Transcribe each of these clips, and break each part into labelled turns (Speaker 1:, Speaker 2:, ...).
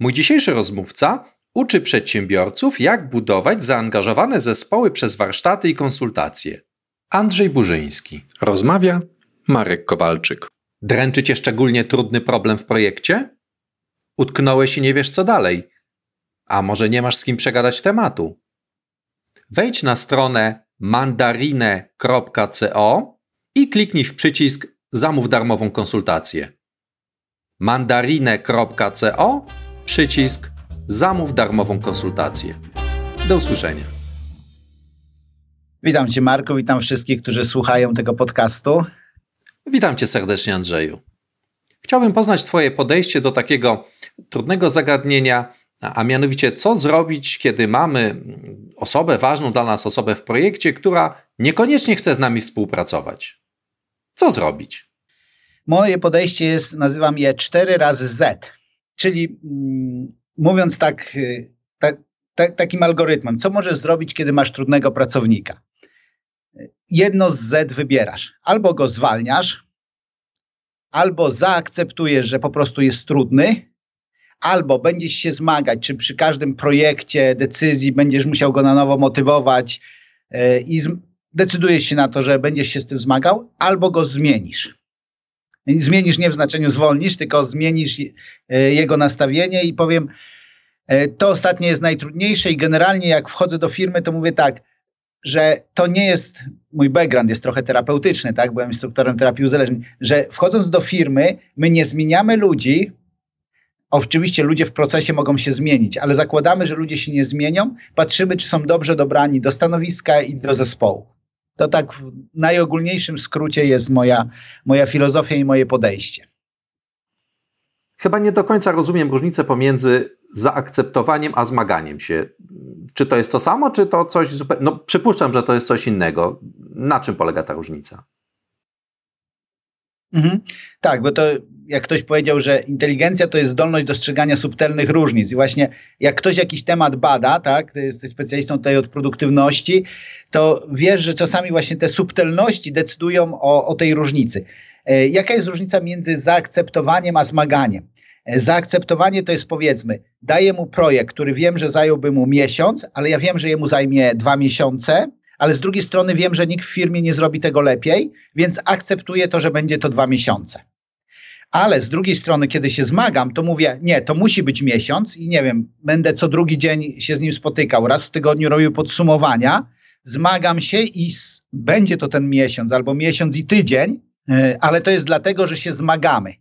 Speaker 1: Mój dzisiejszy rozmówca uczy przedsiębiorców, jak budować zaangażowane zespoły przez warsztaty i konsultacje. Andrzej Burzyński. Rozmawia Marek Kowalczyk. Dręczy cię szczególnie trudny problem w projekcie? Utknąłeś i nie wiesz co dalej. A może nie masz z kim przegadać tematu? Wejdź na stronę mandarine.co i kliknij w przycisk Zamów darmową konsultację. mandarine.co przycisk Zamów darmową konsultację. Do usłyszenia.
Speaker 2: Witam Cię, Marku, witam wszystkich, którzy słuchają tego podcastu.
Speaker 1: Witam Cię serdecznie, Andrzeju. Chciałbym poznać Twoje podejście do takiego trudnego zagadnienia, a mianowicie co zrobić, kiedy mamy osobę, ważną dla nas osobę w projekcie, która niekoniecznie chce z nami współpracować. Co zrobić?
Speaker 2: Moje podejście jest, nazywam je 4 razy Z, czyli mm, mówiąc tak, y, tak, tak, takim algorytmem, co możesz zrobić, kiedy masz trudnego pracownika? Jedno z Z wybierasz. Albo go zwalniasz, albo zaakceptujesz, że po prostu jest trudny, albo będziesz się zmagać, czy przy każdym projekcie, decyzji będziesz musiał go na nowo motywować yy, i decydujesz się na to, że będziesz się z tym zmagał, albo go zmienisz. Zmienisz nie w znaczeniu zwolnisz, tylko zmienisz yy, jego nastawienie i powiem, yy, to ostatnie jest najtrudniejsze i generalnie jak wchodzę do firmy, to mówię tak, że to nie jest, mój background jest trochę terapeutyczny, tak, byłem instruktorem terapii uzależnień, że wchodząc do firmy, my nie zmieniamy ludzi, Oczywiście ludzie w procesie mogą się zmienić, ale zakładamy, że ludzie się nie zmienią. Patrzymy, czy są dobrze dobrani do stanowiska i do zespołu. To tak w najogólniejszym skrócie jest moja, moja filozofia i moje podejście.
Speaker 1: Chyba nie do końca rozumiem różnicę pomiędzy zaakceptowaniem a zmaganiem się. Czy to jest to samo, czy to coś zupełnie. No, przypuszczam, że to jest coś innego. Na czym polega ta różnica?
Speaker 2: Mhm. Tak, bo to jak ktoś powiedział, że inteligencja to jest zdolność dostrzegania subtelnych różnic. I właśnie jak ktoś jakiś temat bada, tak, jesteś specjalistą tutaj od produktywności, to wiesz, że czasami właśnie te subtelności decydują o, o tej różnicy. E, jaka jest różnica między zaakceptowaniem a zmaganiem? E, zaakceptowanie to jest powiedzmy, daję mu projekt, który wiem, że zająłby mu miesiąc, ale ja wiem, że jemu zajmie dwa miesiące, ale z drugiej strony wiem, że nikt w firmie nie zrobi tego lepiej, więc akceptuję to, że będzie to dwa miesiące. Ale z drugiej strony, kiedy się zmagam, to mówię, nie, to musi być miesiąc i nie wiem, będę co drugi dzień się z nim spotykał, raz w tygodniu robił podsumowania, zmagam się i będzie to ten miesiąc albo miesiąc i tydzień, e, ale to jest dlatego, że się zmagamy.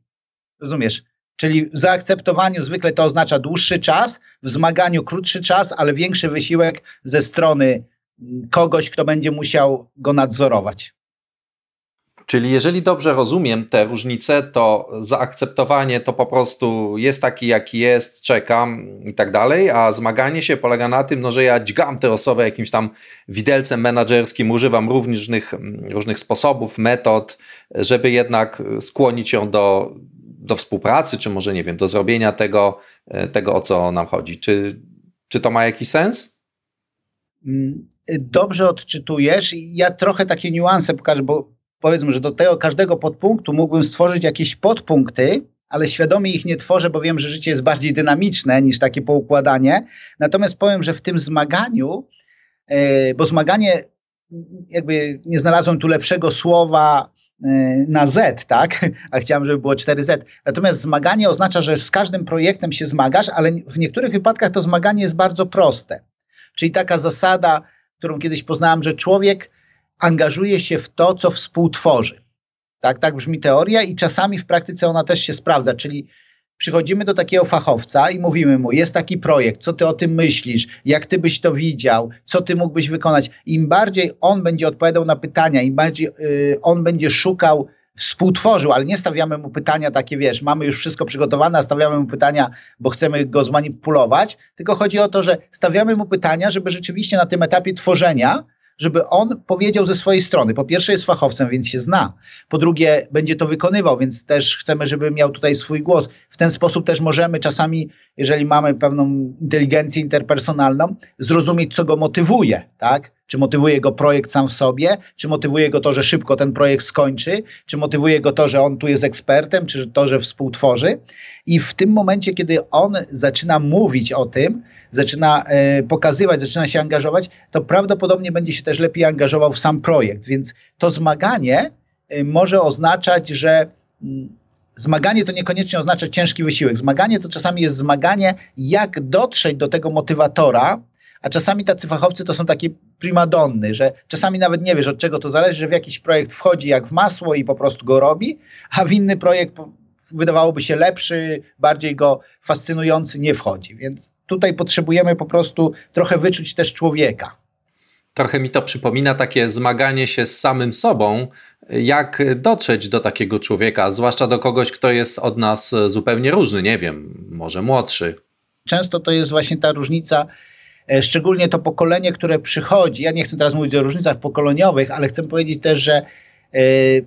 Speaker 2: Rozumiesz? Czyli w zaakceptowaniu zwykle to oznacza dłuższy czas, w zmaganiu krótszy czas, ale większy wysiłek ze strony kogoś, kto będzie musiał go nadzorować.
Speaker 1: Czyli jeżeli dobrze rozumiem te różnice, to zaakceptowanie to po prostu jest taki, jaki jest, czekam i tak dalej, a zmaganie się polega na tym, no, że ja dźgam tę osobę jakimś tam widelcem menedżerskim, używam różnych, różnych sposobów, metod, żeby jednak skłonić ją do, do współpracy, czy może nie wiem, do zrobienia tego, tego o co nam chodzi. Czy, czy to ma jakiś sens?
Speaker 2: Mm, dobrze odczytujesz. Ja trochę takie niuanse pokażę, bo powiedzmy, że do tego każdego podpunktu mógłbym stworzyć jakieś podpunkty, ale świadomie ich nie tworzę, bo wiem, że życie jest bardziej dynamiczne niż takie poukładanie. Natomiast powiem, że w tym zmaganiu, yy, bo zmaganie, jakby nie znalazłem tu lepszego słowa yy, na Z, tak? A chciałem, żeby było 4Z. Natomiast zmaganie oznacza, że z każdym projektem się zmagasz, ale w niektórych wypadkach to zmaganie jest bardzo proste. Czyli taka zasada, którą kiedyś poznałem, że człowiek angażuje się w to, co współtworzy. Tak, tak brzmi teoria i czasami w praktyce ona też się sprawdza, czyli przychodzimy do takiego fachowca i mówimy mu, jest taki projekt, co ty o tym myślisz, jak ty byś to widział, co ty mógłbyś wykonać. Im bardziej on będzie odpowiadał na pytania, im bardziej yy, on będzie szukał współtworzył, ale nie stawiamy mu pytania takie, wiesz, mamy już wszystko przygotowane, a stawiamy mu pytania, bo chcemy go zmanipulować, tylko chodzi o to, że stawiamy mu pytania, żeby rzeczywiście na tym etapie tworzenia, żeby on powiedział ze swojej strony. Po pierwsze jest fachowcem, więc się zna. Po drugie będzie to wykonywał, więc też chcemy, żeby miał tutaj swój głos. W ten sposób też możemy czasami, jeżeli mamy pewną inteligencję interpersonalną, zrozumieć, co go motywuje, tak? Czy motywuje go projekt sam w sobie, czy motywuje go to, że szybko ten projekt skończy, czy motywuje go to, że on tu jest ekspertem, czy to, że współtworzy. I w tym momencie, kiedy on zaczyna mówić o tym, zaczyna e, pokazywać, zaczyna się angażować, to prawdopodobnie będzie się też lepiej angażował w sam projekt. Więc to zmaganie e, może oznaczać, że mm, zmaganie to niekoniecznie oznacza ciężki wysiłek. Zmaganie to czasami jest zmaganie, jak dotrzeć do tego motywatora, a czasami tacy fachowcy to są takie primadonny, że czasami nawet nie wiesz od czego to zależy, że w jakiś projekt wchodzi jak w masło i po prostu go robi, a w inny projekt wydawałoby się lepszy, bardziej go fascynujący nie wchodzi. Więc tutaj potrzebujemy po prostu trochę wyczuć też człowieka.
Speaker 1: Trochę mi to przypomina takie zmaganie się z samym sobą, jak dotrzeć do takiego człowieka, zwłaszcza do kogoś, kto jest od nas zupełnie różny, nie wiem, może młodszy.
Speaker 2: Często to jest właśnie ta różnica, szczególnie to pokolenie, które przychodzi. Ja nie chcę teraz mówić o różnicach pokoleniowych, ale chcę powiedzieć też, że y,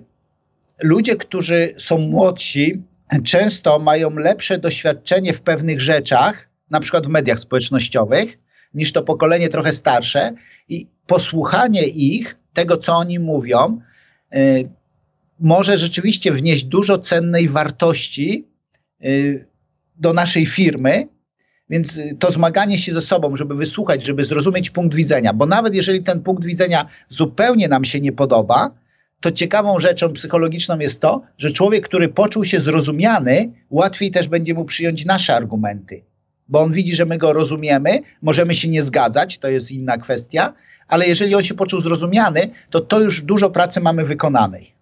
Speaker 2: ludzie, którzy są młodsi, często mają lepsze doświadczenie w pewnych rzeczach, na przykład w mediach społecznościowych, niż to pokolenie trochę starsze i posłuchanie ich, tego co oni mówią, y, może rzeczywiście wnieść dużo cennej wartości y, do naszej firmy, więc to zmaganie się ze sobą, żeby wysłuchać, żeby zrozumieć punkt widzenia, bo nawet jeżeli ten punkt widzenia zupełnie nam się nie podoba, to ciekawą rzeczą psychologiczną jest to, że człowiek, który poczuł się zrozumiany, łatwiej też będzie mu przyjąć nasze argumenty, bo on widzi, że my go rozumiemy, możemy się nie zgadzać, to jest inna kwestia, ale jeżeli on się poczuł zrozumiany, to to już dużo pracy mamy wykonanej.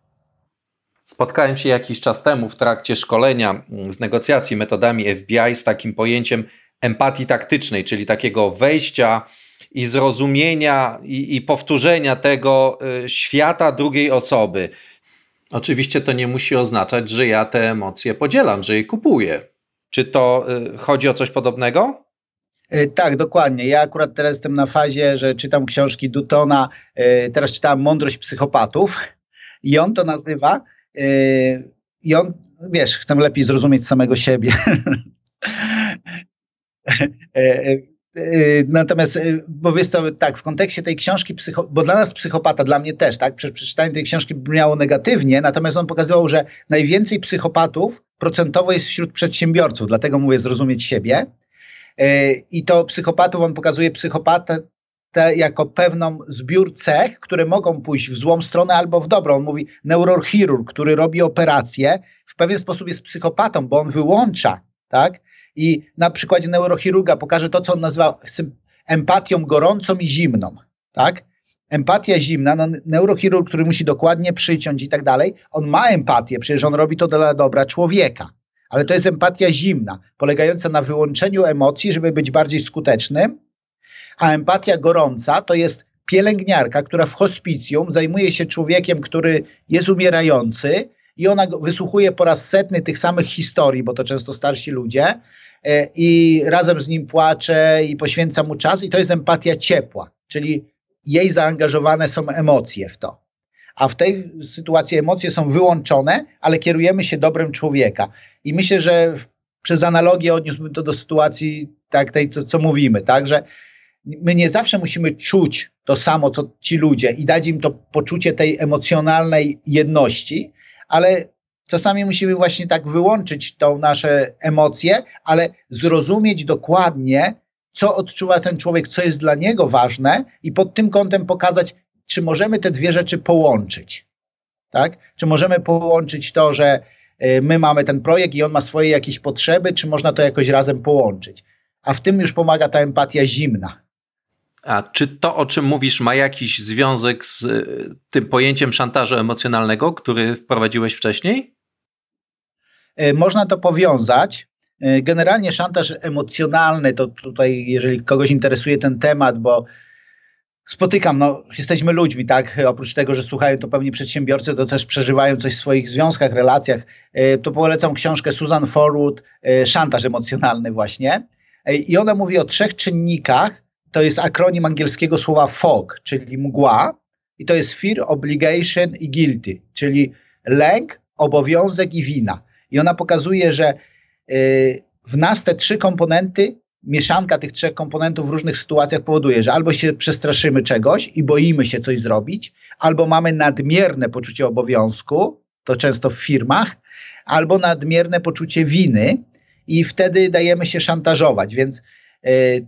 Speaker 1: Spotkałem się jakiś czas temu w trakcie szkolenia z negocjacji metodami FBI z takim pojęciem empatii taktycznej, czyli takiego wejścia i zrozumienia i, i powtórzenia tego y, świata drugiej osoby. Oczywiście to nie musi oznaczać, że ja te emocje podzielam, że je kupuję. Czy to y, chodzi o coś podobnego?
Speaker 2: Y, tak, dokładnie. Ja akurat teraz jestem na fazie, że czytam książki Dutona. Teraz czytałem Mądrość psychopatów i on to nazywa. I on, wiesz, chcę lepiej zrozumieć samego siebie. Yy, natomiast, yy, bo wiesz co, tak, w kontekście tej książki, bo dla nas psychopata, dla mnie też, tak, przeczytanie tej książki brzmiało negatywnie, natomiast on pokazywał, że najwięcej psychopatów procentowo jest wśród przedsiębiorców, dlatego mówię zrozumieć siebie. I to psychopatów, on pokazuje psychopatę jako pewną zbiór cech, które mogą pójść w złą stronę albo w dobrą. On mówi neurochirurg, który robi operację, w pewien sposób jest psychopatą, bo on wyłącza, tak, i na przykładzie neurochirurga pokażę to, co on nazywa empatią gorącą i zimną, tak? Empatia zimna, no, neurochirurg, który musi dokładnie przyciąć i tak dalej, on ma empatię, przecież on robi to dla dobra człowieka. Ale to jest empatia zimna, polegająca na wyłączeniu emocji, żeby być bardziej skutecznym. A empatia gorąca to jest pielęgniarka, która w hospicjum zajmuje się człowiekiem, który jest umierający i ona wysłuchuje po raz setny tych samych historii, bo to często starsi ludzie, i razem z nim płacze i poświęca mu czas i to jest empatia ciepła, czyli jej zaangażowane są emocje w to. A w tej sytuacji emocje są wyłączone, ale kierujemy się dobrem człowieka. I myślę, że przez analogię odniósłbym to do sytuacji tak, tej, co, co mówimy, tak, że my nie zawsze musimy czuć to samo, co ci ludzie i dać im to poczucie tej emocjonalnej jedności, ale Czasami musimy właśnie tak wyłączyć tą nasze emocje, ale zrozumieć dokładnie, co odczuwa ten człowiek, co jest dla niego ważne i pod tym kątem pokazać, czy możemy te dwie rzeczy połączyć. Tak? Czy możemy połączyć to, że y, my mamy ten projekt i on ma swoje jakieś potrzeby, czy można to jakoś razem połączyć. A w tym już pomaga ta empatia zimna.
Speaker 1: A czy to, o czym mówisz, ma jakiś związek z y, tym pojęciem szantażu emocjonalnego, który wprowadziłeś wcześniej?
Speaker 2: E, można to powiązać. E, generalnie szantaż emocjonalny, to tutaj, jeżeli kogoś interesuje ten temat, bo spotykam, no, jesteśmy ludźmi, tak? Oprócz tego, że słuchają to pewnie przedsiębiorcy, to też przeżywają coś w swoich związkach, relacjach. E, to polecam książkę Susan Forwood, Szantaż emocjonalny, właśnie. I ona mówi o trzech czynnikach. To jest akronim angielskiego słowa FOG, czyli mgła. I to jest fear, obligation i guilty, czyli lęk, obowiązek i wina. I ona pokazuje, że y, w nas te trzy komponenty mieszanka tych trzech komponentów w różnych sytuacjach powoduje, że albo się przestraszymy czegoś i boimy się coś zrobić, albo mamy nadmierne poczucie obowiązku, to często w firmach, albo nadmierne poczucie winy i wtedy dajemy się szantażować. Więc y,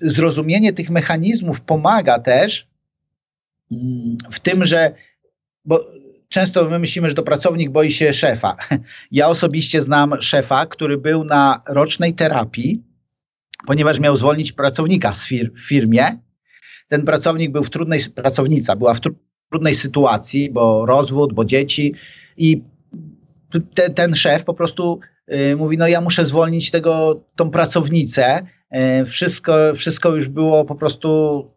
Speaker 2: zrozumienie tych mechanizmów pomaga też y, w tym, że bo często my myślimy, że to pracownik boi się szefa. Ja osobiście znam szefa, który był na rocznej terapii, ponieważ miał zwolnić pracownika fir w firmie. Ten pracownik był w trudnej, pracownica była w trudnej sytuacji, bo rozwód, bo dzieci i te, ten szef po prostu y, mówi, no ja muszę zwolnić tego, tą pracownicę, y, wszystko, wszystko już było po prostu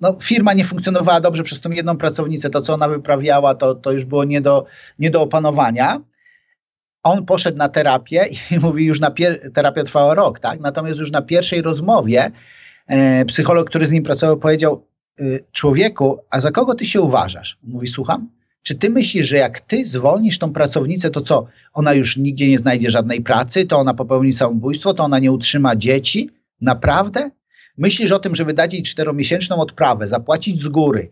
Speaker 2: no, firma nie funkcjonowała dobrze przez tą jedną pracownicę, to co ona wyprawiała, to, to już było nie do, nie do opanowania. On poszedł na terapię i mówi, już na pier- terapia trwała rok, tak? Natomiast już na pierwszej rozmowie e, psycholog, który z nim pracował, powiedział: y, Człowieku, a za kogo ty się uważasz? Mówi, słucham. Czy ty myślisz, że jak ty zwolnisz tą pracownicę, to co? Ona już nigdzie nie znajdzie żadnej pracy, to ona popełni samobójstwo, to ona nie utrzyma dzieci? Naprawdę? Myślisz o tym, żeby dać jej czteromiesięczną odprawę, zapłacić z góry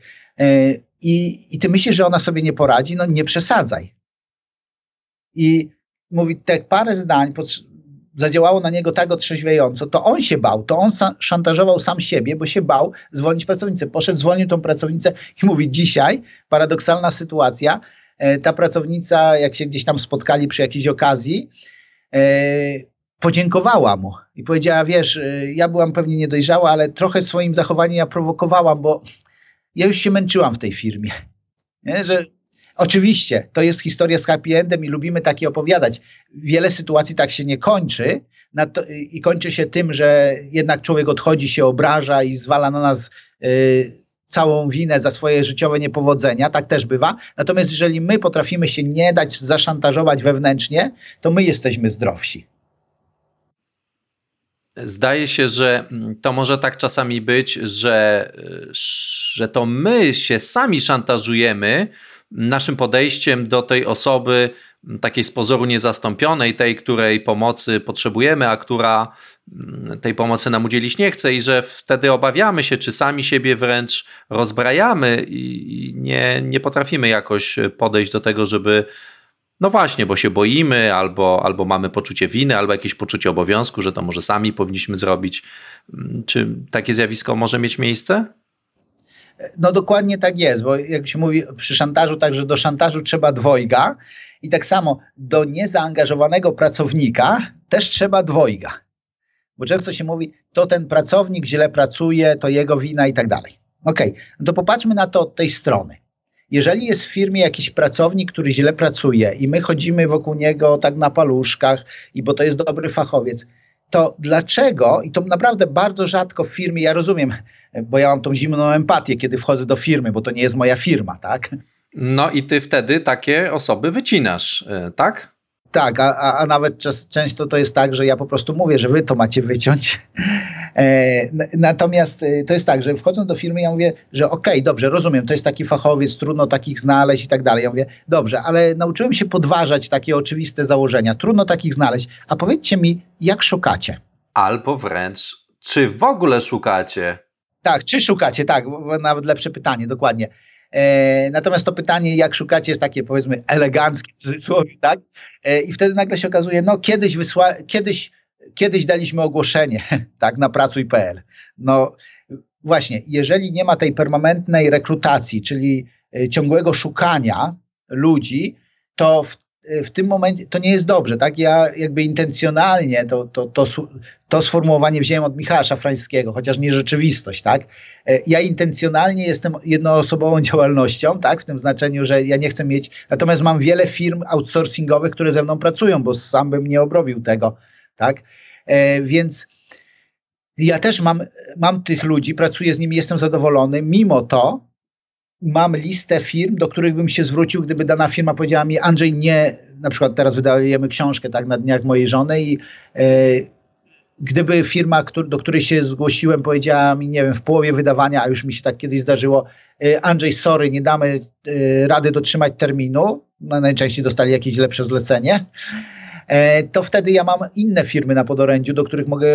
Speaker 2: i, i ty myślisz, że ona sobie nie poradzi? No nie przesadzaj. I mówi, te parę zdań zadziałało na niego tak otrzeźwiająco, to on się bał, to on sa szantażował sam siebie, bo się bał zwolnić pracownicę. Poszedł, zwolnił tą pracownicę i mówi, dzisiaj, paradoksalna sytuacja, e, ta pracownica, jak się gdzieś tam spotkali przy jakiejś okazji, e, podziękowała mu i powiedziała, wiesz, y, ja byłam pewnie niedojrzała, ale trochę swoim zachowaniem ja prowokowałam, bo ja już się męczyłam w tej firmie. Nie? Że oczywiście to jest historia z happy endem i lubimy takie opowiadać. Wiele sytuacji tak się nie kończy to, i kończy się tym, że jednak człowiek odchodzi, się obraża i zwala na nas y, całą winę za swoje życiowe niepowodzenia, tak też bywa. Natomiast jeżeli my potrafimy się nie dać zaszantażować wewnętrznie, to my jesteśmy zdrowsi.
Speaker 1: Zdaje się, że mm, to może tak czasami być, że, że to my się sami szantażujemy naszym podejściem do tej osoby, mm, takiej z pozoru niezastąpionej, tej, której pomocy potrzebujemy, a która mm, tej pomocy nam udzielić nie chce, i że wtedy obawiamy się, czy sami siebie wręcz rozbrajamy i nie, nie potrafimy jakoś podejść do tego, żeby no właśnie, bo się boimy, albo, albo mamy poczucie winy, albo jakieś poczucie obowiązku, że to może sami powinniśmy zrobić. Mm, czy takie zjawisko może mieć miejsce?
Speaker 2: No dokładnie tak jest, bo jak się mówi przy szantażu, także do szantażu trzeba dwojga i tak samo do niezaangażowanego pracownika też trzeba dwojga. Bo często się mówi, to ten pracownik źle pracuje, to jego wina i tak dalej. Okej, okay. no to popatrzmy na to od tej strony jeżeli jest w firmie jakiś pracownik, który źle pracuje i my chodzimy wokół niego tak na paluszkach i bo to jest dobry fachowiec, to dlaczego, i to naprawdę bardzo rzadko w firmie, ja rozumiem, bo ja mam tą zimną empatię, kiedy wchodzę do firmy, bo to nie jest moja firma, tak?
Speaker 1: No i ty wtedy takie osoby wycinasz, e, tak?
Speaker 2: Tak, a, a, a nawet czas, często to jest tak, że ja po prostu mówię, że wy to macie wyciąć. E, natomiast e, to jest tak, że wchodząc do firmy, ja mówię, że okej, okay, dobrze, rozumiem, to jest taki fachowiec, trudno takich znaleźć i tak dalej. Ja mówię, dobrze, ale nauczyłem się podważać takie oczywiste założenia, trudno takich znaleźć. A powiedzcie mi, jak szukacie?
Speaker 1: Albo wręcz, czy w ogóle szukacie?
Speaker 2: Tak, czy szukacie, tak, nawet lepsze pytanie, dokładnie. E, natomiast to pytanie, jak szukacie, jest takie powiedzmy eleganckie w cudzysłowie, tak? E, I wtedy nagle się okazuje, no kiedyś, wysła, kiedyś, kiedyś daliśmy ogłoszenie, tak, na pracuj.pl. No właśnie, jeżeli nie ma tej permanentnej rekrutacji, czyli e, ciągłego szukania ludzi, to w w tym momencie to nie jest dobrze, tak? Ja jakby intencjonalnie to, to, to, to sformułowanie wziąłem od Michała Szafrańskiego, chociaż nie rzeczywistość, tak? E, ja intencjonalnie jestem jednoosobową działalnością, tak? W tym znaczeniu, że ja nie chcę mieć, natomiast mam wiele firm outsourcingowych, które ze mną pracują, bo sam bym nie obrobił tego, tak? E, więc ja też mam, mam tych ludzi, pracuję z nimi, jestem zadowolony, mimo to mam listę firm, do których bym się zwrócił, gdyby dana firma powiedziała mi, Andrzej, nie, na przykład teraz wydajemy książkę tak na dniach mojej żony i e, gdyby firma, do której się zgłosiłem, powiedziała mi, nie wiem, w połowie wydawania, a już mi się tak kiedyś zdarzyło, e, Andrzej, sorry, nie damy e, rady dotrzymać terminu, no, najczęściej dostali jakieś lepsze zlecenie, to wtedy ja mam inne firmy na podorędziu, do których mogę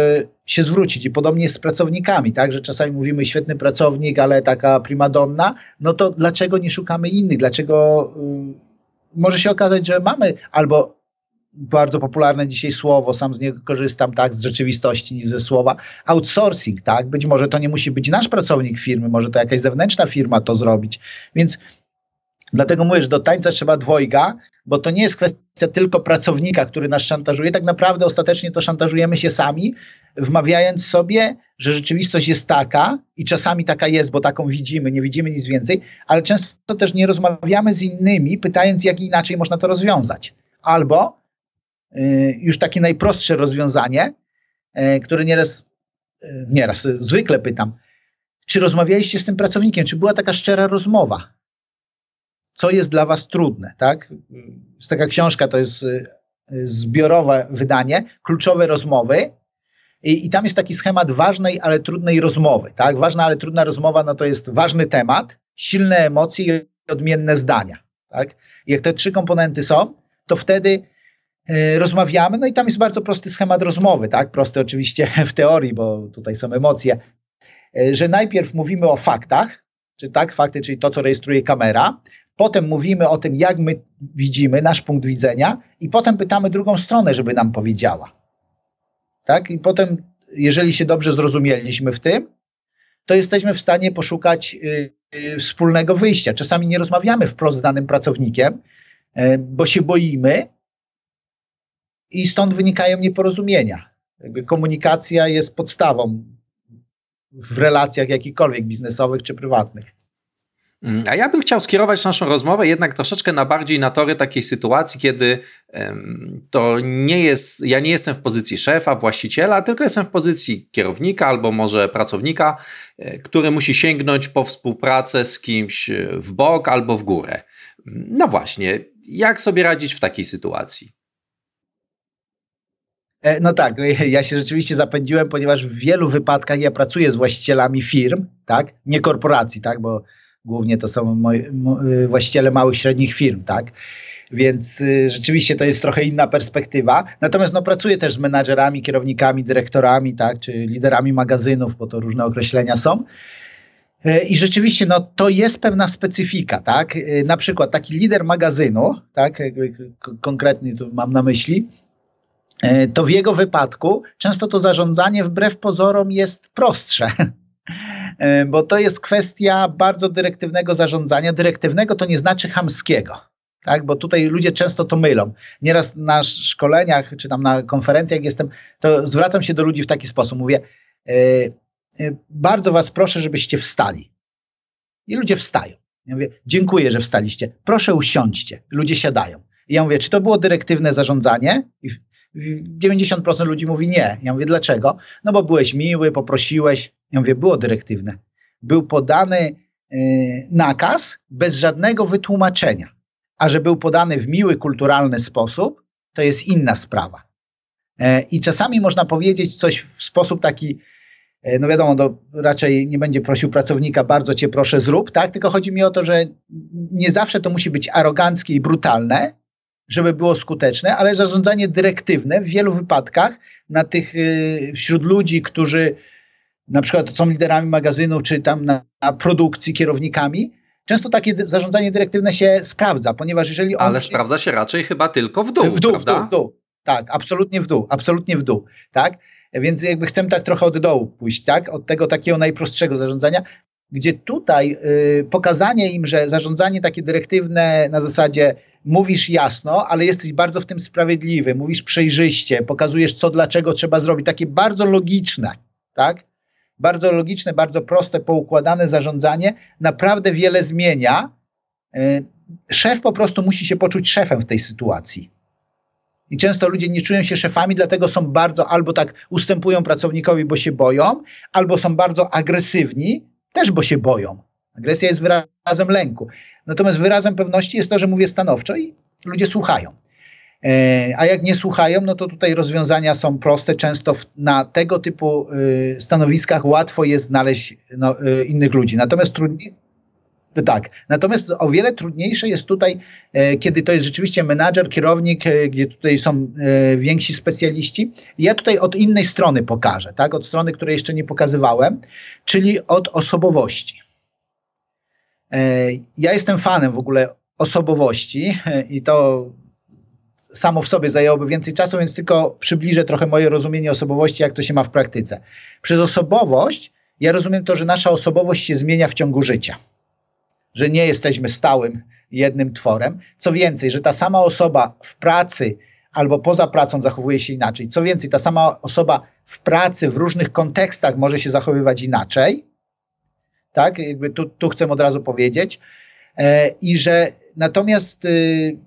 Speaker 2: się zwrócić. I podobnie jest z pracownikami, tak, że czasami mówimy świetny pracownik, ale taka primadonna, no to dlaczego nie szukamy innych? Dlaczego y, może się okazać, że mamy albo bardzo popularne dzisiaj słowo, sam z niego korzystam, tak, z rzeczywistości niż ze słowa, outsourcing, tak, być może to nie musi być nasz pracownik firmy, może to jakaś zewnętrzna firma to zrobić, więc dlatego mówię, że do tańca trzeba dwojga, bo to nie jest kwestia tylko pracownika, który nas szantażuje, tak naprawdę ostatecznie to szantażujemy się sami, wmawiając sobie, że rzeczywistość jest taka i czasami taka jest, bo taką widzimy, nie widzimy nic więcej, ale często też nie rozmawiamy z innymi, pytając, jak inaczej można to rozwiązać. Albo Y, już takie najprostsze rozwiązanie, y, które nieraz, y, nieraz zwykle pytam, czy rozmawialiście z tym pracownikiem, czy była taka szczera rozmowa? Co jest dla was trudne, tak? Jest taka książka, to jest zbiorowe wydanie, kluczowe rozmowy i, i tam jest taki schemat ważnej, ale trudnej rozmowy, tak? Ważna, ale trudna rozmowa, no to jest ważny temat, silne emocje i odmienne zdania, tak? I jak te trzy komponenty są, to wtedy E, rozmawiamy, no i tam jest bardzo prosty schemat rozmowy, tak? Prosty oczywiście w teorii, bo tutaj są emocje, że najpierw mówimy o faktach, czy tak, fakty, czyli to, co rejestruje kamera, potem mówimy o tym, jak my widzimy, nasz punkt widzenia i potem pytamy drugą stronę, żeby nam powiedziała. Tak? I potem, jeżeli się dobrze zrozumieliśmy w tym, to jesteśmy w stanie poszukać y, y, wspólnego wyjścia. Czasami nie rozmawiamy wprost z danym pracownikiem, y, bo się boimy, i stąd wynikają nieporozumienia. Jakby komunikacja jest podstawą w relacjach jakichkolwiek biznesowych czy prywatnych.
Speaker 1: Mm, a ja bym chciał skierować naszą rozmowę jednak troszeczkę na bardziej na tory takiej sytuacji, kiedy to nie jest, ja nie jestem w pozycji szefa, właściciela, tylko jestem w pozycji kierownika albo może pracownika, e, który musi sięgnąć po współpracę z kimś e, w bok albo w górę. No właśnie, jak sobie radzić w takiej sytuacji?
Speaker 2: E, no tak, ja się rzeczywiście zapędziłem, ponieważ w wielu wypadkach ja pracuję z właścicielami firm, tak, nie korporacji, tak, bo głównie to są moi, y, właściciele małych, średnich firm, tak, więc y, rzeczywiście to jest trochę inna perspektywa. Natomiast no, pracuję też z menadżerami, kierownikami, dyrektorami, tak, czy liderami magazynów, bo to różne określenia są. E, I rzeczywiście no, to jest pewna specyfika, tak? Na przykład taki lider magazynu, tak, konkretnie tu mam na myśli, to w jego wypadku często to zarządzanie wbrew pozorom jest prostsze. E, bo to jest kwestia bardzo dyrektywnego zarządzania. Dyrektywnego to nie znaczy hamskiego. Tak, bo tutaj ludzie często to mylą. Nieraz na szkoleniach czy tam na konferencjach jestem, to zwracam się do ludzi w taki sposób. Mówię, e, bardzo was proszę, żebyście wstali. I ludzie wstają. Ja mówię, dziękuję, że wstaliście. Proszę usiądźcie. Ludzie siadają. I ja mówię, czy to było dyrektywne zarządzanie? 90% ludzi mówi nie. Ja mówię, dlaczego? No bo byłeś miły, poprosiłeś. Ja mówię, było dyrektywne. Był podany y, nakaz bez żadnego wytłumaczenia. A że był podany w miły, kulturalny sposób, to jest inna sprawa. E, I czasami można powiedzieć coś w sposób taki, e, no wiadomo, to raczej nie będzie prosił pracownika, bardzo cię proszę, zrób, tak? Tylko chodzi mi o to, że nie zawsze to musi być aroganckie i brutalne, żeby było skuteczne, ale zarządzanie dyrektywne w wielu wypadkach na tych, wśród ludzi, którzy na przykład są liderami magazynu, czy tam na, na produkcji, kierownikami, często takie zarządzanie dyrektywne się sprawdza, ponieważ jeżeli.
Speaker 1: Ale się... sprawdza się raczej chyba tylko w dół, W dół, prawda?
Speaker 2: w dół, w dół. Tak, absolutnie w dół, absolutnie w dół, tak? Więc jakby chcemy tak trochę od dołu pójść, tak? Od tego takiego najprostszego zarządzania, gdzie tutaj y, pokazanie im, że zarządzanie takie dyrektywne na zasadzie mówisz jasno, ale jesteś bardzo w tym sprawiedliwy, mówisz przejrzyście, pokazujesz co, dlaczego trzeba zrobić, takie bardzo logiczne, tak? Bardzo logiczne, bardzo proste, poukładane zarządzanie naprawdę wiele zmienia. Y, szef po prostu musi się poczuć szefem w tej sytuacji. I często ludzie nie czują się szefami, dlatego są bardzo albo tak ustępują pracownikowi, bo się boją, albo są bardzo agresywni, też bo się boją. Agresja jest wyrazem lęku. Natomiast wyrazem pewności jest to, że mówię stanowczo i ludzie słuchają. E, a jak nie słuchają, no to tutaj rozwiązania są proste. Często w, na tego typu y, stanowiskach łatwo jest znaleźć no, y, innych ludzi. Natomiast trudniej, Tak. Natomiast o wiele trudniejsze jest tutaj, e, kiedy to jest rzeczywiście menadżer, kierownik, e, gdzie tutaj są więksi specjaliści. Ja tutaj od innej strony pokażę, tak? Od strony, której jeszcze nie pokazywałem, czyli od osobowości. Ja jestem fanem w ogóle osobowości i to samo w sobie zajęłoby więcej czasu, więc tylko przybliżę trochę moje rozumienie osobowości, jak to się ma w praktyce. Przez osobowość ja rozumiem to, że nasza osobowość się zmienia w ciągu życia że nie jesteśmy stałym jednym tworem. Co więcej, że ta sama osoba w pracy albo poza pracą zachowuje się inaczej. Co więcej, ta sama osoba w pracy w różnych kontekstach może się zachowywać inaczej. Tak, jakby tu, tu chcę od razu powiedzieć. E, I że natomiast y,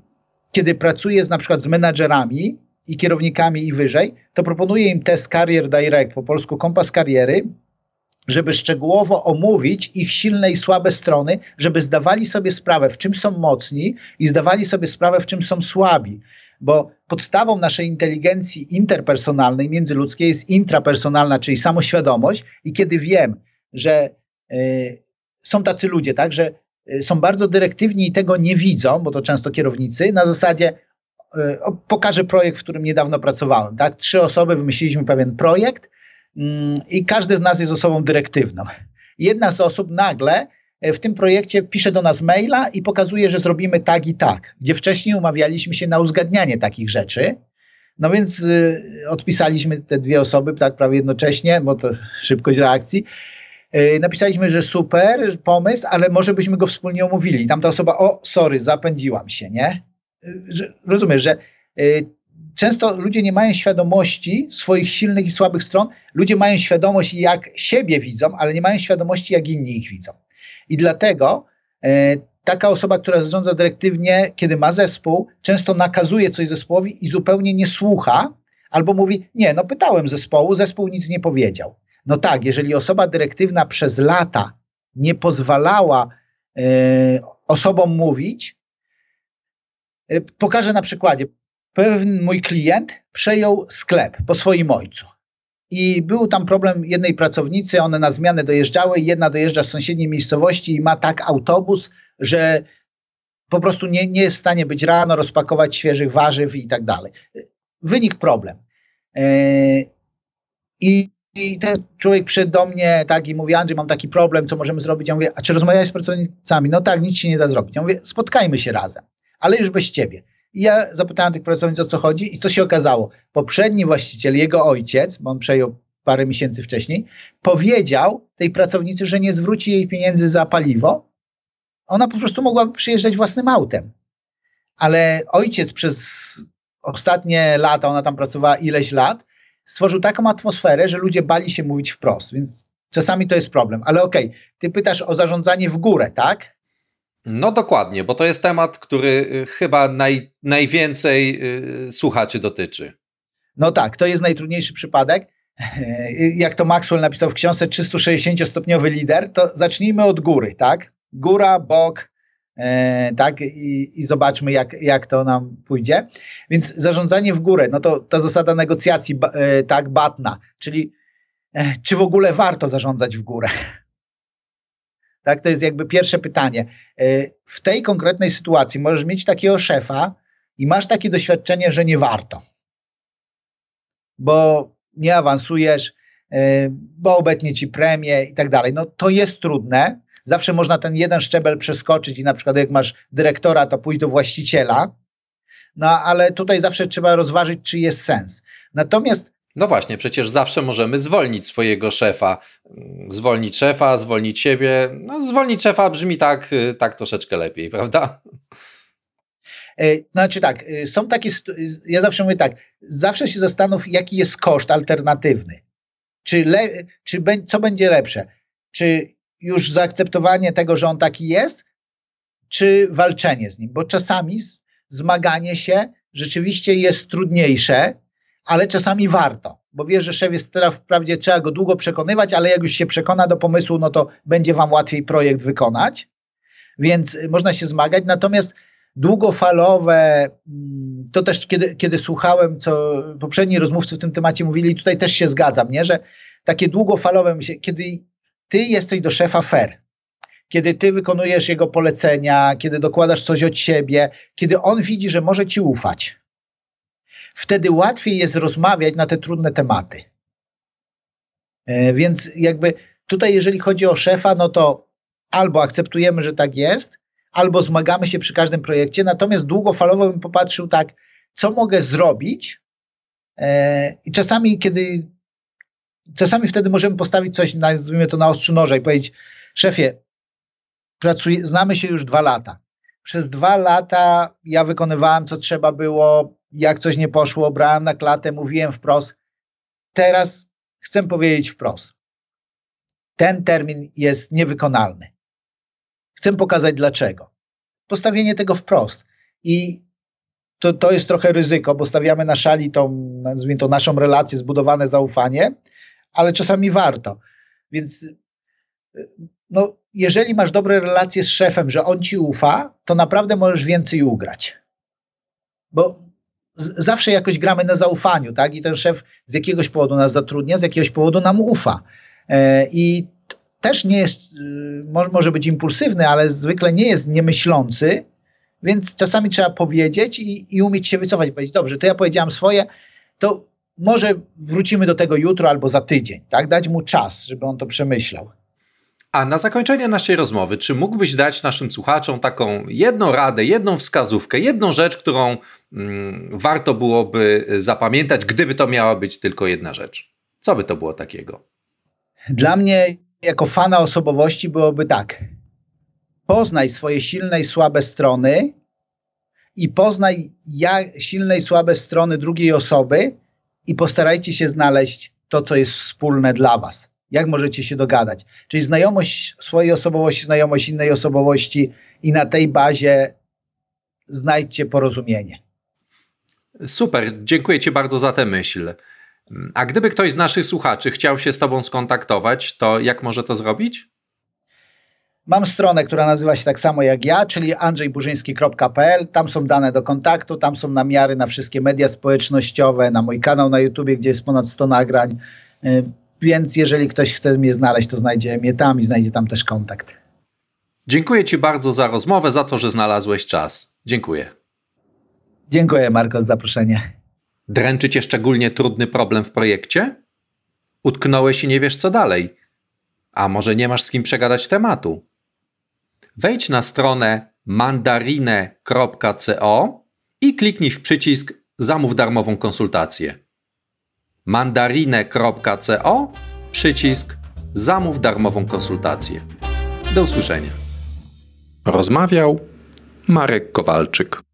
Speaker 2: kiedy pracuję z, na przykład z menadżerami i kierownikami i wyżej, to proponuję im test Career Direct, po polsku kompas kariery, żeby szczegółowo omówić ich silne i słabe strony, żeby zdawali sobie sprawę, w czym są mocni i zdawali sobie sprawę, w czym są słabi. Bo podstawą naszej inteligencji interpersonalnej, międzyludzkiej jest intrapersonalna, czyli samoświadomość. I kiedy wiem, że y, są tacy ludzie, tak, że są bardzo dyrektywni i tego nie widzą, bo to często kierownicy, na zasadzie y, pokażę projekt, w którym niedawno pracowałem. Tak? Trzy osoby wymyśliliśmy pewien projekt, Mm, i każdy z nas jest osobą dyrektywną. Jedna z osób nagle e, w tym projekcie pisze do nas maila i pokazuje, że zrobimy tak i tak, gdzie wcześniej umawialiśmy się na uzgadnianie takich rzeczy. No więc y, odpisaliśmy te dwie osoby tak prawie jednocześnie, bo to szybkość reakcji. Y, napisaliśmy, że super pomysł, ale może byśmy go wspólnie omówili. I tamta osoba, o, sorry, zapędziłam się, nie? Y, że, rozumiesz, że często ludzie nie mają świadomości swoich silnych i słabych stron. Ludzie mają świadomość, jak siebie widzą, ale nie mają świadomości, jak inni ich widzą. I dlatego e, taka osoba, która zarządza dyrektywnie, kiedy ma zespół, często nakazuje coś zespołowi i zupełnie nie słucha, albo mówi: Nie, no pytałem zespołu, zespół nic nie powiedział. No tak, jeżeli osoba dyrektywna przez lata nie pozwalała e, osobom mówić, e, pokażę na przykładzie pewien mój klient przejął sklep po swoim ojcu. I był tam problem jednej pracownicy, one na zmianę dojeżdżały, jedna dojeżdża z sąsiedniej miejscowości i ma tak autobus, że po prostu nie, nie jest w stanie być rano, rozpakować świeżych warzyw i tak dalej. Wynik problem. Yy, I, I ten człowiek przyszedł do mnie tak i mówi, Andrzej, mam taki problem, co możemy zrobić? Ja mówię, a czy rozmawiałeś z pracownicami? No tak, nic się nie da zrobić. Ja mówię, spotkajmy się razem, ale już bez ciebie. I ja zapytałem tych pracowników, o co chodzi i co się okazało. Poprzedni właściciel, jego ojciec, bo on przejął parę miesięcy wcześniej, powiedział tej pracownicy, że nie zwróci jej pieniędzy za paliwo. Ona po prostu mogłaby przyjeżdżać własnym autem. Ale ojciec przez ostatnie lata, ona tam pracowała ileś lat, stworzył taką atmosferę, że ludzie bali się mówić wprost, więc czasami to jest problem. Ale okej, okay, ty pytasz o zarządzanie w górę, tak?
Speaker 1: No dokładnie, bo to jest temat, który y, chyba naj, najwięcej y, słuchaczy dotyczy.
Speaker 2: No tak, to jest najtrudniejszy przypadek. Jak to Maxwell napisał w książce 360-stopniowy lider, to zacznijmy od góry, tak? Góra, bok, tak? I, I, zobaczmy, jak, jak to nam pójdzie. Więc zarządzanie w górę, no to ta zasada negocjacji, e, tak, batna, czyli e, czy w ogóle warto zarządzać w górę? Tak, to jest jakby pierwsze pytanie. E, w tej konkretnej sytuacji możesz mieć takiego szefa i masz takie doświadczenie, że nie warto, bo nie awansujesz, e, bo obetnie ci premię i tak dalej. No to jest trudne. Zawsze można ten jeden szczebel przeskoczyć i na przykład jak masz dyrektora, to pójść do właściciela. No ale tutaj zawsze trzeba rozważyć, czy jest sens. Natomiast
Speaker 1: no właśnie, przecież zawsze możemy zwolnić swojego szefa. Zwolnić szefa, zwolnić siebie. No, zwolnić szefa brzmi tak, tak troszeczkę lepiej, prawda?
Speaker 2: E, znaczy tak, e, są takie, ja zawsze mówię tak, zawsze się zastanów, jaki jest koszt alternatywny. Czy, le, czy co będzie lepsze? Czy już zaakceptowanie tego, że on taki jest, czy walczenie z nim? Bo czasami zmaganie się rzeczywiście jest trudniejsze, ale czasami warto, bo wiesz, że szef jest teraz wprawdzie trzeba go długo przekonywać, ale jak już się przekona do pomysłu, no to będzie wam łatwiej projekt wykonać, więc y, można się zmagać, natomiast długofalowe, mm, to też kiedy, kiedy słuchałem, co poprzedni rozmówcy w tym temacie mówili, tutaj też się zgadzam, nie? że takie długofalowe, kiedy ty jesteś do szefa fair, kiedy ty wykonujesz jego polecenia, kiedy dokładasz coś od siebie, kiedy on widzi, że może ci ufać. Wtedy łatwiej jest rozmawiać na te trudne tematy. E, więc jakby tutaj, jeżeli chodzi o szefa, no to albo akceptujemy, że tak jest, albo zmagamy się przy każdym projekcie. Natomiast długofalowo bym popatrzył tak, co mogę zrobić. E, I czasami, kiedy czasami wtedy możemy postawić coś, nazwijmy to na ostrzu noża i powiedzieć, szefie, pracuję, znamy się już dwa lata. Przez dwa lata ja wykonywałem, co trzeba było, jak coś nie poszło, brałem na klatę, mówiłem wprost. Teraz chcę powiedzieć wprost. Ten termin jest niewykonalny. Chcę pokazać dlaczego. Postawienie tego wprost. I to, to jest trochę ryzyko, bo stawiamy na szali tą, nazwijmy to, naszą relację, zbudowane zaufanie, ale czasami warto. Więc no, jeżeli masz dobre relacje z szefem, że on ci ufa, to naprawdę możesz więcej ugrać. Bo zawsze jakoś gramy na zaufaniu, tak? I ten szef z jakiegoś powodu nas zatrudnia, z jakiegoś powodu nam ufa. E, I też nie jest, y, może być impulsywny, ale zwykle nie jest niemyślący, więc czasami trzeba powiedzieć i, i umieć się wycofać. Powiedzieć, dobrze, to ja powiedziałam swoje, to może wrócimy do tego jutro albo za tydzień, tak? Dać mu czas, żeby on to przemyślał.
Speaker 1: A na zakończenie naszej rozmowy, czy mógłbyś dać naszym słuchaczom taką jedną radę, jedną wskazówkę, jedną rzecz, którą mm, warto byłoby zapamiętać, gdyby to miała być tylko jedna rzecz? Co by to było takiego?
Speaker 2: Dla mnie, jako fana osobowości, byłoby tak. Poznaj swoje silne i słabe strony i poznaj jak silne i słabe strony drugiej osoby i postarajcie się znaleźć to, co jest wspólne dla Was jak możecie się dogadać. Czyli znajomość swojej osobowości, znajomość innej osobowości i na tej bazie znajdźcie porozumienie.
Speaker 1: Super, dziękuję Ci bardzo za tę myśl. A gdyby ktoś z naszych słuchaczy chciał się z Tobą skontaktować, to jak może to zrobić?
Speaker 2: Mam stronę, która nazywa się tak samo jak ja, czyli andrzejburzyński.pl. Tam są dane do kontaktu, tam są namiary na wszystkie media społecznościowe, na mój kanał na YouTube, gdzie jest ponad 100 nagrań. Y, więc jeżeli ktoś chce mnie znaleźć, to znajdzie mnie tam i znajdzie tam też kontakt.
Speaker 1: Dziękuję Ci bardzo za rozmowę, za to, że znalazłeś czas. Dziękuję.
Speaker 2: Dziękuję, Marko, za zaproszenie.
Speaker 1: Dręczy Cię szczególnie trudny problem w projekcie? Utknąłeś i nie wiesz, co dalej. A może nie masz z kim przegadać tematu? Wejdź na stronę mandarine.co i kliknij w przycisk Zamów darmową konsultację mandarine.co przycisk Zamów darmową konsultację. Do usłyszenia. Rozmawiał Marek Kowalczyk.